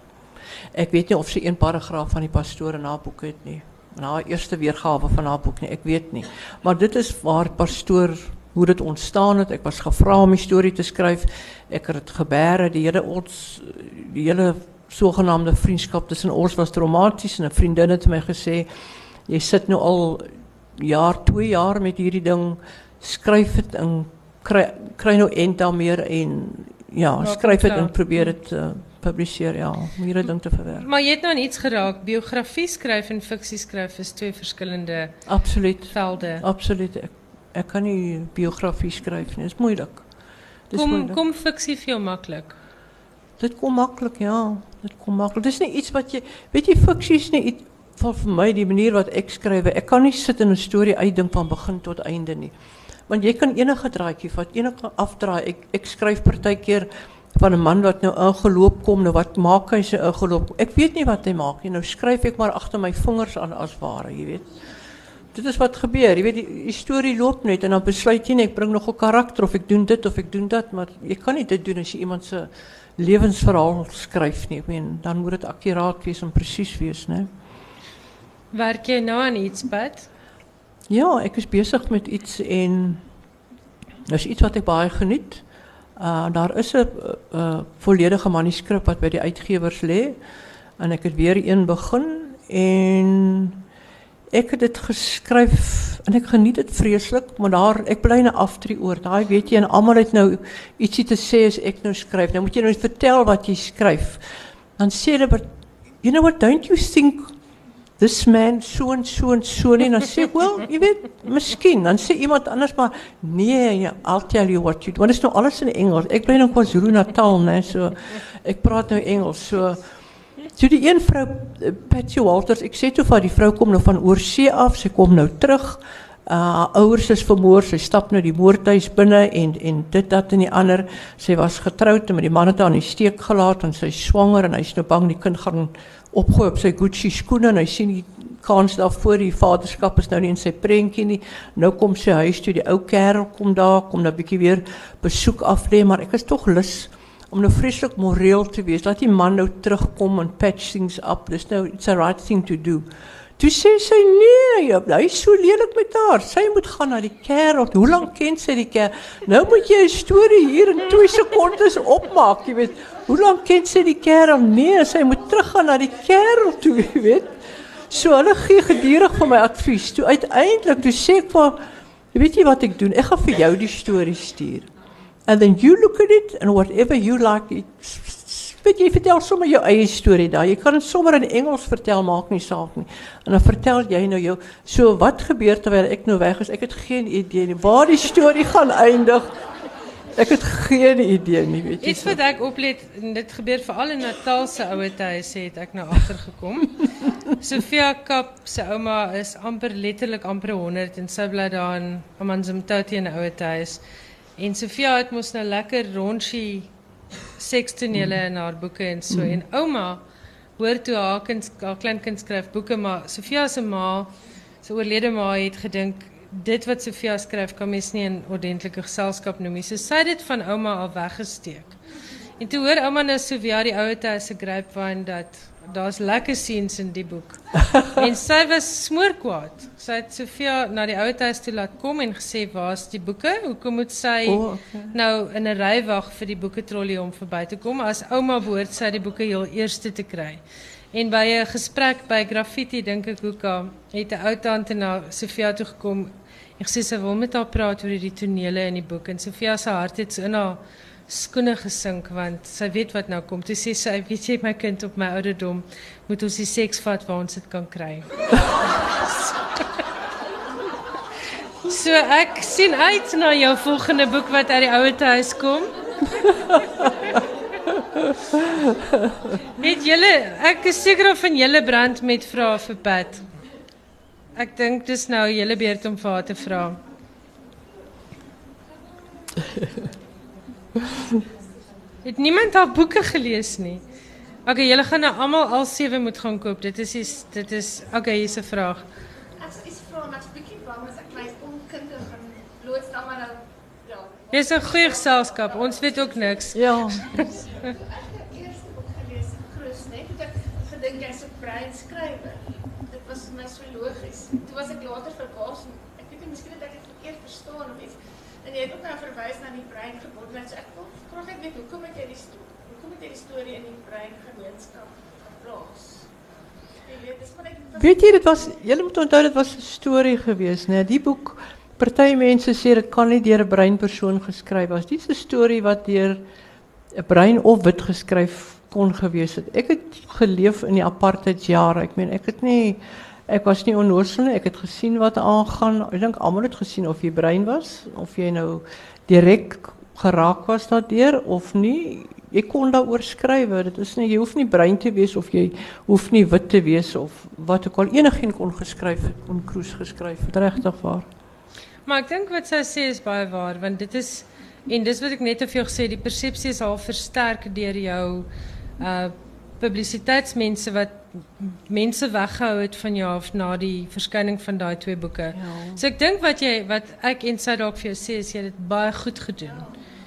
ek weet nie of sy een paragraaf van die pastoor in haar boek het nie. Na eerste weergawe van haar boek nie, ek weet nie. Maar dit is waar pastoor hoe dit ontstaan het. Ek was gevra om 'n storie te skryf. Ek het dit gebeere, die hele ons die hele sogenaamde vriendskap tussen ons was traumaties en 'n vriendin het my gesê jy sit nou al jaar, 2 jaar met hierdie ding. Skryf dit en kry kry nou daar meer en ja, skryf het dit en probeer dit uh, publiseer ja, om hierdie ding te verwerk. Maar jy het nou iets geraak. Biografie skryf en fiksie skryf is twee verskillende Absoluut. velde. Absoluut. Ek kan nie biografie nie. Dit is moeilik. Dis Kom moeilik. kom fiksie vir jou maklik. Dit kom maklik, ja. Dit kom maklik. Dis nie iets wat jy weet jy fiksie is nie vir my die manier wat ek skryf. Ek kan nie sit en 'n storie uitdink van begin tot einde nie. Want jy kan enige draadjie vat, enige afdraai. Ek skryf partykeer van 'n man wat nou ingeloop kom, nou wat maak hy se ingeloop? Ek weet nie wat hy maak nie. Nou skryf ek maar agter my vingers aan as ware, jy weet. Dit is wat gebeur. Jy weet die, die storie loop net en dan besluit jy net ek bring nog 'n karakter of ek doen dit of ek doen dat, maar jy kan nie dit doen as jy iemand se lewensverhaal skryf nie. Dan moet dit akkuraat wees en presies wees, né? Werk jy nou aan iets, Pat? Ja, ik is bezig met iets en dat is iets wat ik baie geniet. Uh, daar is een uh, volledige manuscript wat bij de uitgevers lee en ik het weer in begin en ik heb dit geschreven en ik geniet het vreselijk, maar daar, ik blijf een aftree oor. Daar weet je, en allemaal het nou iets te zeggen als ik nou schrijf. Dan nou moet je nou vertellen wat je schrijft. Dan sê je, you know what, don't you think this man and so and so nie?" En dan sê ek, "Wel, jy weet, miskien." Dan sê iemand anders maar, "Nee, I'll tell you what you do." Want dit is nou alles in Engels. Ek bly nou in KwaZulu-Natal, né? So ek praat nou Engels. So So die een vrou eh, Patsy Walters, ek sê toe vir haar, die vrou kom nou van oorsee af, sy kom nou terug. Uh haar ouers is vermoor, sy stap nou die moordhuis binne en en dit dat en die ander. Sy was getroud en met die man het haar in die steek gelaat en sy swanger en hy's nou bang die kind gaan opgooi op sy Gucci skoene en hy sien die kans daarvoor die vaderskap is nou nie in sy prentjie nie. Nou kom sy huis toe, die ou kerel kom daar, kom nou 'n bietjie weer besoek aflê, maar ek is tog lus om nou vreeslik moreel te wees. Laat die man nou terugkom en patch things up. Dis nou it's a right thing to do. Toe sê sy nee, jy, hy is so lelik met haar. Sy moet gaan na die kerel. Hoe lank ken sy die kerel? Nou moet jy 'n storie hier in 2 sekondes opmaak, jy weet. Hoe lank ken sy die kerel? Nee, sy moet teruggaan na die kerel toe, jy weet. So hulle gee gedurig vir my advies. Toe uiteindelik toe sê ek vir weet jy wat ek doen? Ek gaan vir jou die storie stuur. And then you look at it and whatever you like it weet jy vertel sommer jou eie storie daar. Jy kan dit sommer in Engels vertel, maak nie saak nie. En dan vertel jy nou jou so wat gebeur terwyl ek nou weg is. Ek het geen idee nie waar die storie gaan eindig. Ek het geen idee nie, weet jy. Iets wat ek oplet, dit gebeur veral in Natal se ouer huise het ek nou agtergekom. Sofia Kap se ouma is amper letterlik amper 100 en sy bly daar in Amanzimtoti in 'n ouer huis. En Sofia het mos nou lekker rondjie sekstonele in haar boeke en so en ouma hoor toe haar kind haar kleinkind skryf boeke maar Sofia se ma se oorlede ma het gedink dit wat Sofia skryf kan mens nie in ordentlike geselskap noem nie. So sy het dit van ouma al weggesteek. En toe hoor ouma nou Sofia die ouer tyd se grapevine dat daar's lekker scenes in die boek. en sy was smoorkwaad. Sy het Sofia na die ouer tyd toe laat kom en gesê waar's die boeke? Hoekom moet sy O, okay. nou in 'n ry wag vir die boeketrollie om verby te kom as ouma behoort sy die boeke heel eerste te kry. En by 'n gesprek by Graffiti dink ek Hoeka het 'n ou tante na Sofia toe gekom en gesê sy wil met haar praat oor die tonele in die boek en Sofia se hart het so in haar skoene gesink want sy weet wat nou kom. Toe sê sy, weet jy my kind op my ouderdom moet ons die seks vat waar ons dit kan kry. So ek sien uit na jou volgende boek wat uit die ouer huis kom. Weet julle, ek is seker of van julle brand met vrae vir Pat. Ek dink dis nou julle beurt om vir haar te vra. Het niemand haar boeke gelees nie? Okay, julle gaan nou almal al sewe moet gaan koop. Dit is is dit is okay, hier's 'n vraag. Ek is vra maar ek's bietjie bang as ek my onkunde gaan blootstel maar nou ja. Jy's 'n goeie geselskap. Ons weet ook niks. Ja. Ek het die eerste boek gelees in Cruz net toe ek gedink jy's 'n brein skrywer. Dit was my so logies. Toe was ek later verbaas. en Ek weet nie miskien het ek dit verkeerd verstaan of iets. En jy het ook nou verwys na die brein. So ek wil graag net hoekom het jy die hoekom het jy die storie in die brein gemeenskap geplaas? Jy weet, dis maar net Weet jy dit was julle moet onthou dit was 'n storie geweest, né? Die boek party mense sê dit kan nie deur 'n breinpersoon geskryf was. Dis 'n storie wat deur 'n brein of wit geskryf kon gewees het. Ek het geleef in die apartheidjare. Ek meen ek het nie ek was nie onnoosel nie. Ek het gesien wat aangaan. Ek dink almal het gesien of jy brein was of jy nou direk geraak was daardeur of nie. Jy kon daaroor skryf. Dit is nie jy hoef nie brein te wees of jy hoef nie wit te wees of wat ook al enigiemand kon geskryf het, kon Kroes geskryf het regtig waar. Maar ek dink wat sy sê is baie waar want dit is en dis wat ek net te veel gesê die persepsie is al versterk deur jou uh publisiteitsmense wat m- mense weggehou het van jou af na die verskyning van daai twee boeke. Ja. So ek dink wat jy wat ek en sy dalk vir jou sê is jy het dit baie goed gedoen.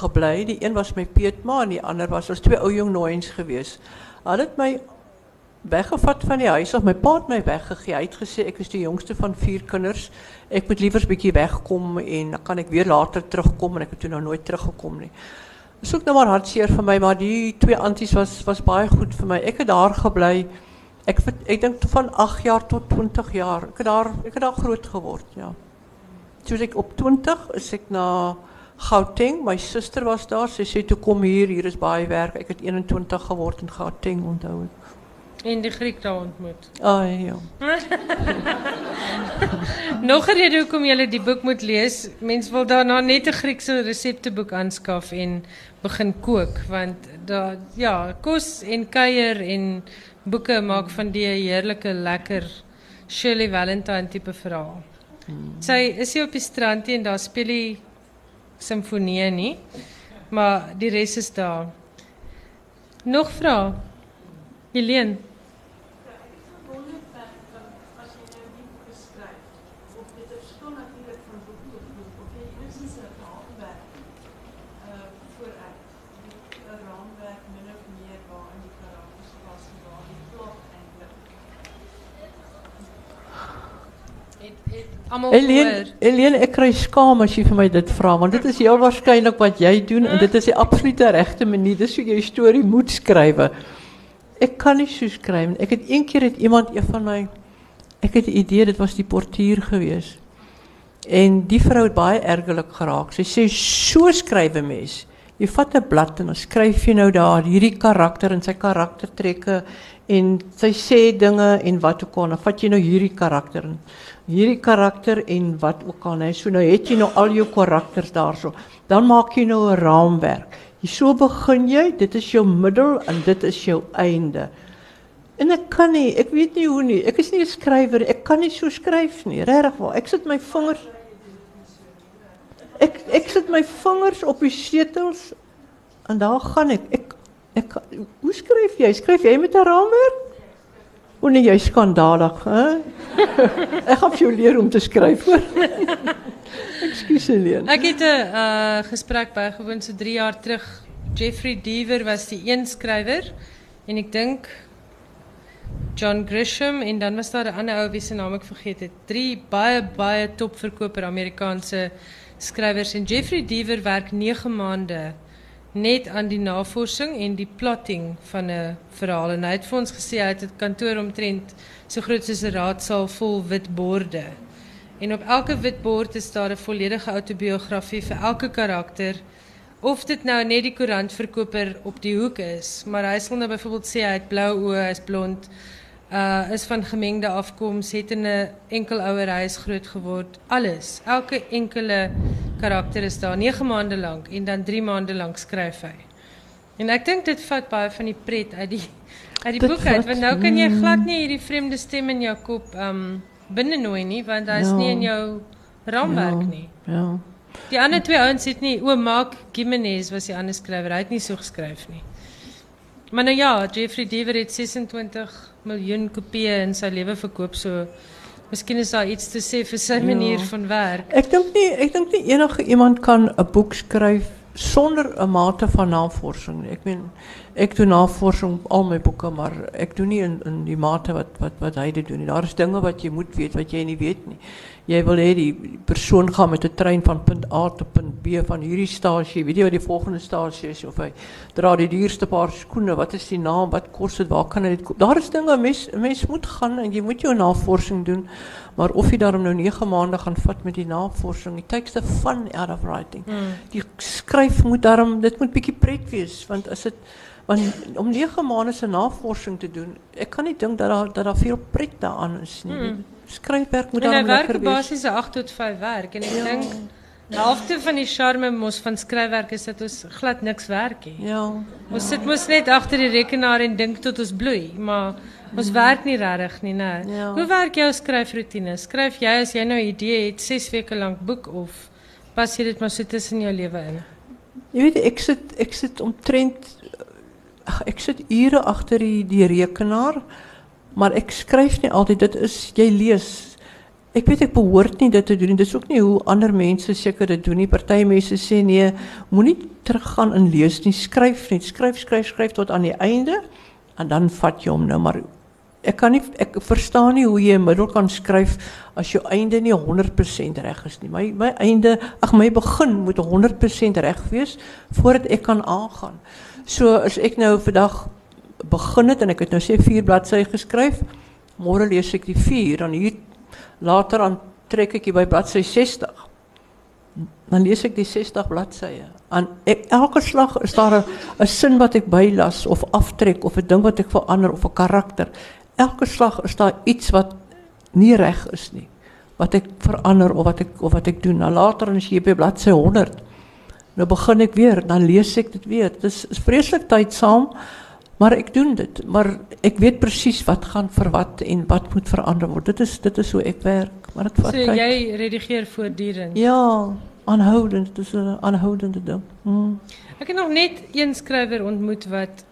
gebly. Die een was my peetma en die ander was ons twee ou jong nooiens gewees. Hulle het my weggevat van die huis af. My pa het my weggegee. Hy het gesê ek is die jongste van vier kinders. Ek moet liewer 'n bietjie wegkom en dan kan ek weer later terugkom en ek het toe nou nooit teruggekom nie. Dis ook nou maar hartseer vir my, maar die twee anties was was baie goed vir my. Ek het daar gebly. Ek dink van 8 jaar tot 20 jaar. Ek het daar ek het daar groot geword, ja. Toe ek op 20 is ek na Gauteng. My suster was daar. Sy sê toe kom hier, hier is baie werk. Ek het 21 geword in Gauteng, onthou ek. En die Griek daar ontmoet. Ai ja. Nog 'n rede hoekom jy die boek moet lees. Mens wil daarna net 'n Griekse resepteboek aanskaf en begin kook want daar ja, kos en kuier en boeke maak van die 'n heerlike lekker Shirley Valentine tipe verhaal. Sy is hier op die strand en daar speel die simfonie nie. Maar die res is daar. Nog vrae? Helene Elien, ek kry skaam as jy vir my dit vra want dit is heel waarskynlik wat jy doen en dit is die absolute regte manier. Dis hoe jy 'n storie moet skryf. Ek kan nie so skryf nie. Ek het een keer het iemand een van my ek het 'n idee dit was die portier gewees. En die vrou het baie ergerlik geraak. Sy sê so skryf 'n mens. Jy vat 'n blad en dan skryf jy nou daar hierdie karakter en sy karaktertrekke en sy sê dinge en wat ook al. Dan vat jy nou hierdie karakter en hierdie karakter en wat ook al. Hè. So nou het jy nou al jou karakters daarso. Dan maak jy nou 'n raamwerk. Jy so begin jy, dit is jou middel en dit is jou einde. En ek kan nie, ek weet nie hoe nie. Ek is nie 'n skrywer, ek kan nie so skryf nie, regtig waar. Ek sit my vingers Ek ek sit my vingers op die setels en daar gaan ek. Ek ek hoe skryf jy? Skryf jy met 'n raamwerk? O nee, jy's skandalig, hè? ek gaan vir jou leer om te skryf, hoor. Ekskuus, Helene. Ek het 'n uh, gesprek bygewoon so 3 jaar terug. Jeffrey Deaver was die een skrywer en ek dink John Grisham en dan was daar 'n ander ou wie se naam ek vergeet het. Drie baie baie topverkoper Amerikaanse skrywers en Jeffrey Deaver werk 9 maande net aan die navorsing en die plotting van 'n verhaal en hy het vir ons gesê hy het 'n kantoor omtrent so groot soos 'n raadsaal vol wit borde. En op elke wit bord is daar 'n volledige autobiografie vir elke karakter. Of dit nou net die koerantverkoper op die hoek is, maar hy sal nou byvoorbeeld sê hy het blou oë, hy's blond, uh is van gemengde afkoms, het in 'n enkel ouer huis groot geword. Alles, elke enkele karakter is daar 9 maande lank en dan 3 maande lank skryf hy. En ek dink dit vat baie van die pret uit die uit die boek uit, want nou kan jy mm. glad nie hierdie vreemde stem in jou kop um binne nooi nie, want hy's Ja. nie in jou raamwerk Ja. nie. Ja. Die ander twee ouens het nie, o Mark Gimenez was die ander skrywer, hy het nie so geskryf nie. maar nou ja, Jeffrey Deaver het 26 miljoen kopieën in zijn leven verkoop. So Misschien is daar iets te sê vir sy manier van werk. Ek dink nie ek dink nie enige iemand kan 'n boek skryf sonder 'n mate van navorsing. Ek meen ek doen navorsing op al my boeke, maar ek doen nie in in die mate wat wat wat hy dit doen nie. Daar is dinge wat jy moet weet wat jy nie weet nie. Jy wil hê die persoon gaan met 'n trein van punt A tot punt B van hierdie stasie, weet jy wat die volgende stasie is of hy dra die duurste paar skoene, wat is die naam, wat kos dit, waar kan hy dit koop? Daar is dinge mens mens moet gaan en jy moet jou navorsing doen. Maar of je daarom nou negen maanden gaan vat met die navorsing, takes the fun out of writing. Die skryf moet daarom, dit moet bietjie pret wees, want as dit want om negen maanden se navorsing te doen, ek kan nie dink dat daar dat daar veel pret daaraan is nie. Mm. Skryfwerk moet en daarom lekker lekker werk wees. basies 'n 8 tot 5 werk en ek dink de helfte van die charme mos van skryfwerk is dat ons glad niks werk nie. Ja. Ons sit mos net agter die rekenaar en dink tot ons bloei, maar ons werk nie regtig nie, né? Ja. Hoe werk jou skryfroetine? Skryf jy as jy nou 'n idee het 6 weke lank boek of pas jy dit maar so tussen jou lewe in? Jy weet ek sit ek sit omtrent ek sit ure agter die die rekenaar, maar ek skryf nie altyd. Dit is jy lees. Ek weet ek behoort nie dit te doen nie. Dis ook nie hoe ander mense seker dit doen nie. Party mense sê nee, moenie teruggaan en lees nie. Skryf net. Skryf, skryf, skryf tot aan die einde en dan vat jy hom nou maar ek kan nie ek verstaan nie hoe jy 'n middel kan skryf as jou einde nie 100% reg is nie. My my einde, ag my begin moet 100% reg wees voordat ek kan aangaan. So as ek nou vandag begin het en ek het nou sê 4 bladsye geskryf, môre lees ek die 4 dan hier later dan trek ek hier by bladsy 60. Dan lees ek die 60 bladsye. En ek, elke slag is daar 'n sin wat ek bylas of aftrek of 'n ding wat ek verander of 'n karakter. Elke slag is daar iets wat nie reg is nie. Wat ek verander of wat ek of wat ek doen. Nou later as jy by bladsy 100 nou begin ek weer, dan lees ek dit weer. Dit is, is vreeslik tydsaam, maar ek doen dit. Maar ek weet presies wat gaan vir wat en wat moet verander word. Dit is dit is hoe ek werk. Maar vat So tyd. jy redigeer voortdurend. Ja, aanhoudend. Dit is 'n aanhoudende ding. Mm. Ek het nog net een skrywer ontmoet wat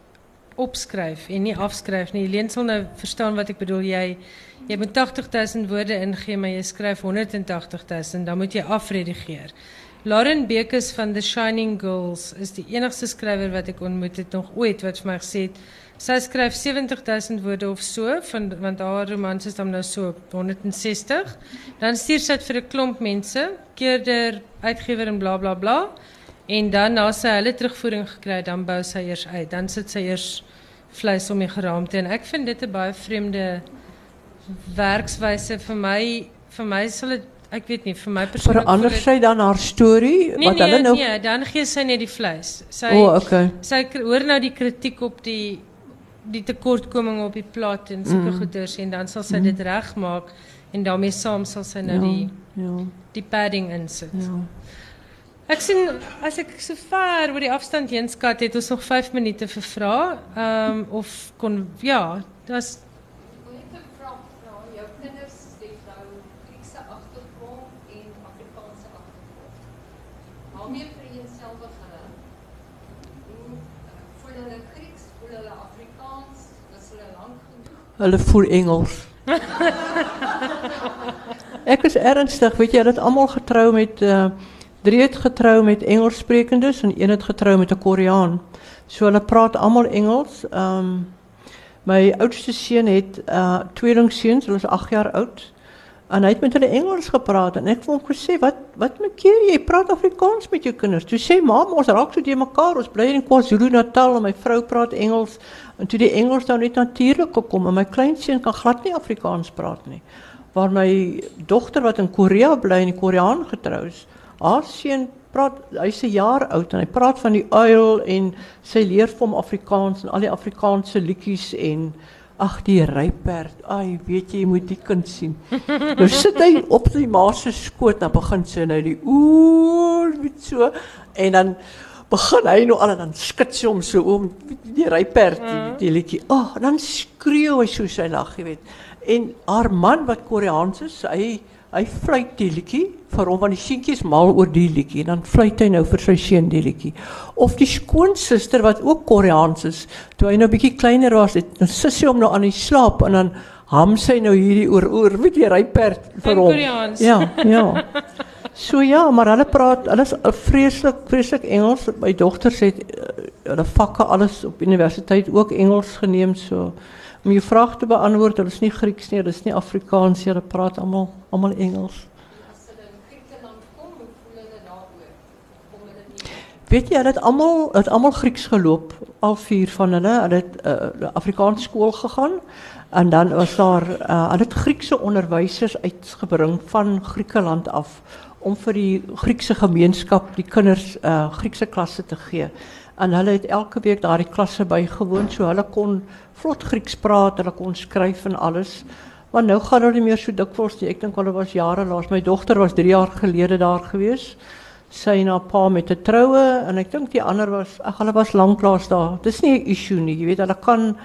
opskryf en nie afskryf nie. Leen sal nou verstaan wat ek bedoel. Jy jy moet 80000 woorde ingee, maar jy skryf 180000, dan moet jy afredigeer. Lauren Bekes van The Shining Girls is die enigste skrywer wat ek ontmoet het nog ooit wat vir my gesê het sy skryf 70000 woorde of so van want haar romans is dan nou so op 160. Dan stuur sy dit vir 'n klomp mense, keerder, uitgewer en bla bla bla. En dan na sy hulle terugvoering gekry, dan bou sy eers uit. Dan sit sy eers vleis om die geraamte en ek vind dit 'n baie vreemde werkswyse vir my. Vir my sal dit ek weet nie, vir my persoonlik Verander voel dit- sy dan haar storie Nee wat nee, nou nee, dan gee sy net die vleis. Sy O, oh, okay. sy kry- hoor nou die kritiek op die die tekortkominge op die plot en sulke Mm. goeders en dan sal sy dit regmaak en daarmee saam sal sy nou Ja, die ja, die padding insit. ja. Ek sien as ek so ver oor die afstand heen skat, het ons nog 5 minute vir vrae. Ehm um, of kon ja, dis Wil net 'n vraag vra? Jou kinders het nou Griekse agtergrond en Afrikaanse agtergrond. Waarmee vereenselwig hulle? Hoe uh, voel hulle Grieks? Voel hulle Afrikaans? Is hulle lank genoeg? Hulle voel Engels. Ek is ernstig, weet jy, hulle het almal getrou met uh drie het getrou met Engelssprekendes en een het getrou met 'n Koreaan. So hulle praat almal Engels. Ehm my oudste seun het uh tweelingseuns, hulle is 8 jaar oud. En hy het met hulle Engels gepraat en ek het hom gesê, "Wat wat maak keer jy praat Afrikaans met jou kinders?" Toe sê mam, ons raak so te mekaar, ons bly in KwaZulu-Natal en my vrou praat Engels en toe die Engels nou net natuurlik gekom en my kleinseun kan glad nie Afrikaans praat nie. Waar my dogter wat in Korea bly en 'n Koreaan getrou is, haar seun praat hy's 'n jaar oud en hy praat van die uil en sy leer vir hom Afrikaans en al die Afrikaanse liedjies en ag die ryperd. Ai, weet jy, jy moet die kind sien. nou sit hy op sy ma se skoot dan begin sy nou die ooh met so en dan begin hy nou al en dan skud sy hom so om die ryperd die, die liedjie. Ag, oh, dan skreeu hy so sy lag, jy weet. En haar man wat Koreaans is, hy Hy fluit die liedjie vir hom want die seentjie is mal oor die liedjie en dan fluit hy nou vir sy seun die liedjie. Of die skoonsister wat ook Koreaans is, toe hy nou bietjie kleiner was, het dan sussie hom nou aan die slaap en dan ham sy nou hierdie oor oor, weet jy, hy perd vir hom. Koreaans. Ja, ja. So ja, maar hulle praat, hulle is uh, vreeslik vreeslik Engels. My dogters het uh, hulle vakke alles op universiteit ook Engels geneem so. Om jou vraag te beantwoord, hulle is nie Grieks nie, hulle is nie Afrikaans hulle praat almal almal Engels. Weet jy, hulle het almal het almal Grieks geloop, al vier van hulle. Hulle het uh, Afrikaans skool gegaan en dan was daar uh, hulle het Griekse onderwysers uitgebring van Griekeland af om vir die Griekse gemeenskap die kinders uh, Griekse klasse te gee. En hulle het elke week daardie klasse bygewoon, so hulle kon vlot Grieks praat, hulle kon skryf en alles. Maar nou gaan hulle nie meer so dikwels nie. Ek dink hulle was jare laas. My dogter was 3 jaar gelede daar gewees. Sy na pa met 'n troue en ek dink die ander was ag hulle was lanklaas daar. Dis nie 'n issue nie. Jy weet hulle kan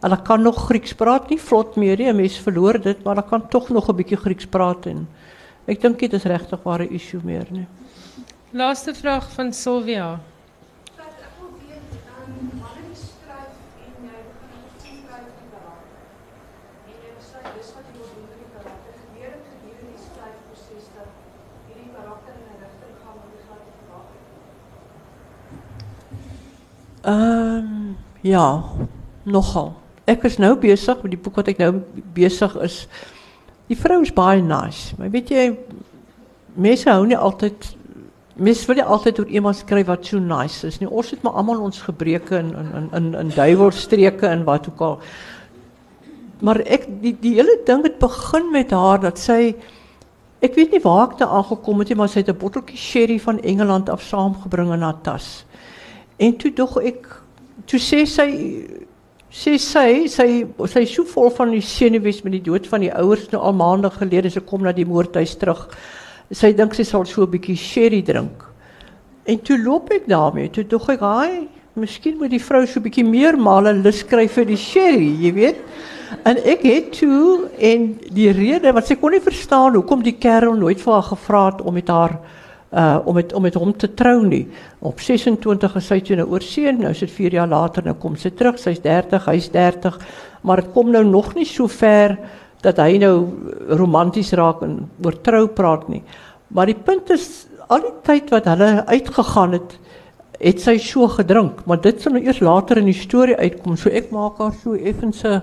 hulle kan nog Grieks praat, nie vlot meer nie. 'n Mens verloor dit, maar hulle kan tog nog 'n bietjie Grieks praat en ek dink dit is regtig waar 'n issue meer nie. Laaste vraag van Sylvia. Ehm ja, nogal. Ek is nou besig met die boek wat ek nou besig is. Die vrou is baie nice, maar weet jy mense hou nie altyd mense wil iemand skryf wat so nice is nie. Ons het maar almal ons gebreke in in in in, en wat ook al. Maar ek die die hele ding het begin met haar dat sy ek weet nie waar ek daar aangekom het nie, maar sy het 'n botteltjie sherry van Engeland af saamgebring in haar tas. En toe dog ek, toe sê sy, sê sy, sy, sy is so vol van die senuwees met die dood van die ouers nou al maande gelede, sy kom na die moordhuis terug. Sy dink sy sal so 'n bietjie sherry drink. En toe loop ek daarmee, toe dog ek, "Haai, miskien moet die vrou so 'n bietjie meer male lus kry vir die sherry, jy weet." En ek het toe en die rede wat sy kon nie verstaan hoekom die kerel nooit vir haar gevra het om met haar uh om met om met hom te trou nie. Op 26 is sy toe nou oorsee, nou is dit 4 jaar later nou kom sy terug. Sy's 30, hy's 30, maar dit kom nou nog nie so ver dat hy nou romanties raak en oor trou praat nie. Maar die punt is al die tyd wat hulle uitgegaan het, het sy so gedrink, maar dit sal nou eers later in die storie uitkom. So ek maak haar so effens 'n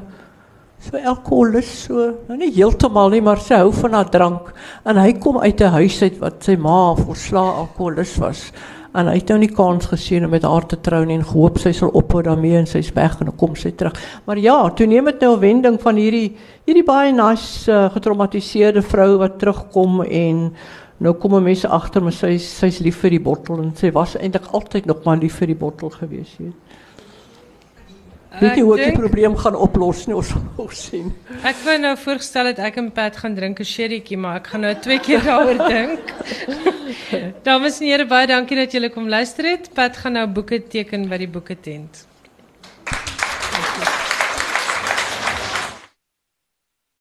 so alkoholus so, nou nie heeltemal nie, maar sy hou van haar drank en hy kom uit 'n huis uit wat sy ma verslaa alkoholus was. En hy het nou nie kans gesien om met haar te trou nie en gehoop sy sal ophou daarmee en sy's weg en kom sy terug. Maar ja, toe neem dit nou 'n wending van hierdie hierdie baie nice uh, getraumatiseerde vrou wat terugkom en nou kom mense agter maar sy sy's lief vir die bottel en sy was eintlik altyd nog maar lief vir die bottel gewees, jy weet. Weet jy hoe ek die probleem gaan oplos nie, ons sal nog sien. Ek wou nou voorgestel dat ek en Pat gaan drink 'n sherrytjie, maar ek gaan nou twee keer daaroor dink. Dames en here, baie dankie dat julle kom luister het. Pat gaan nou boeke teken by die boeke tent.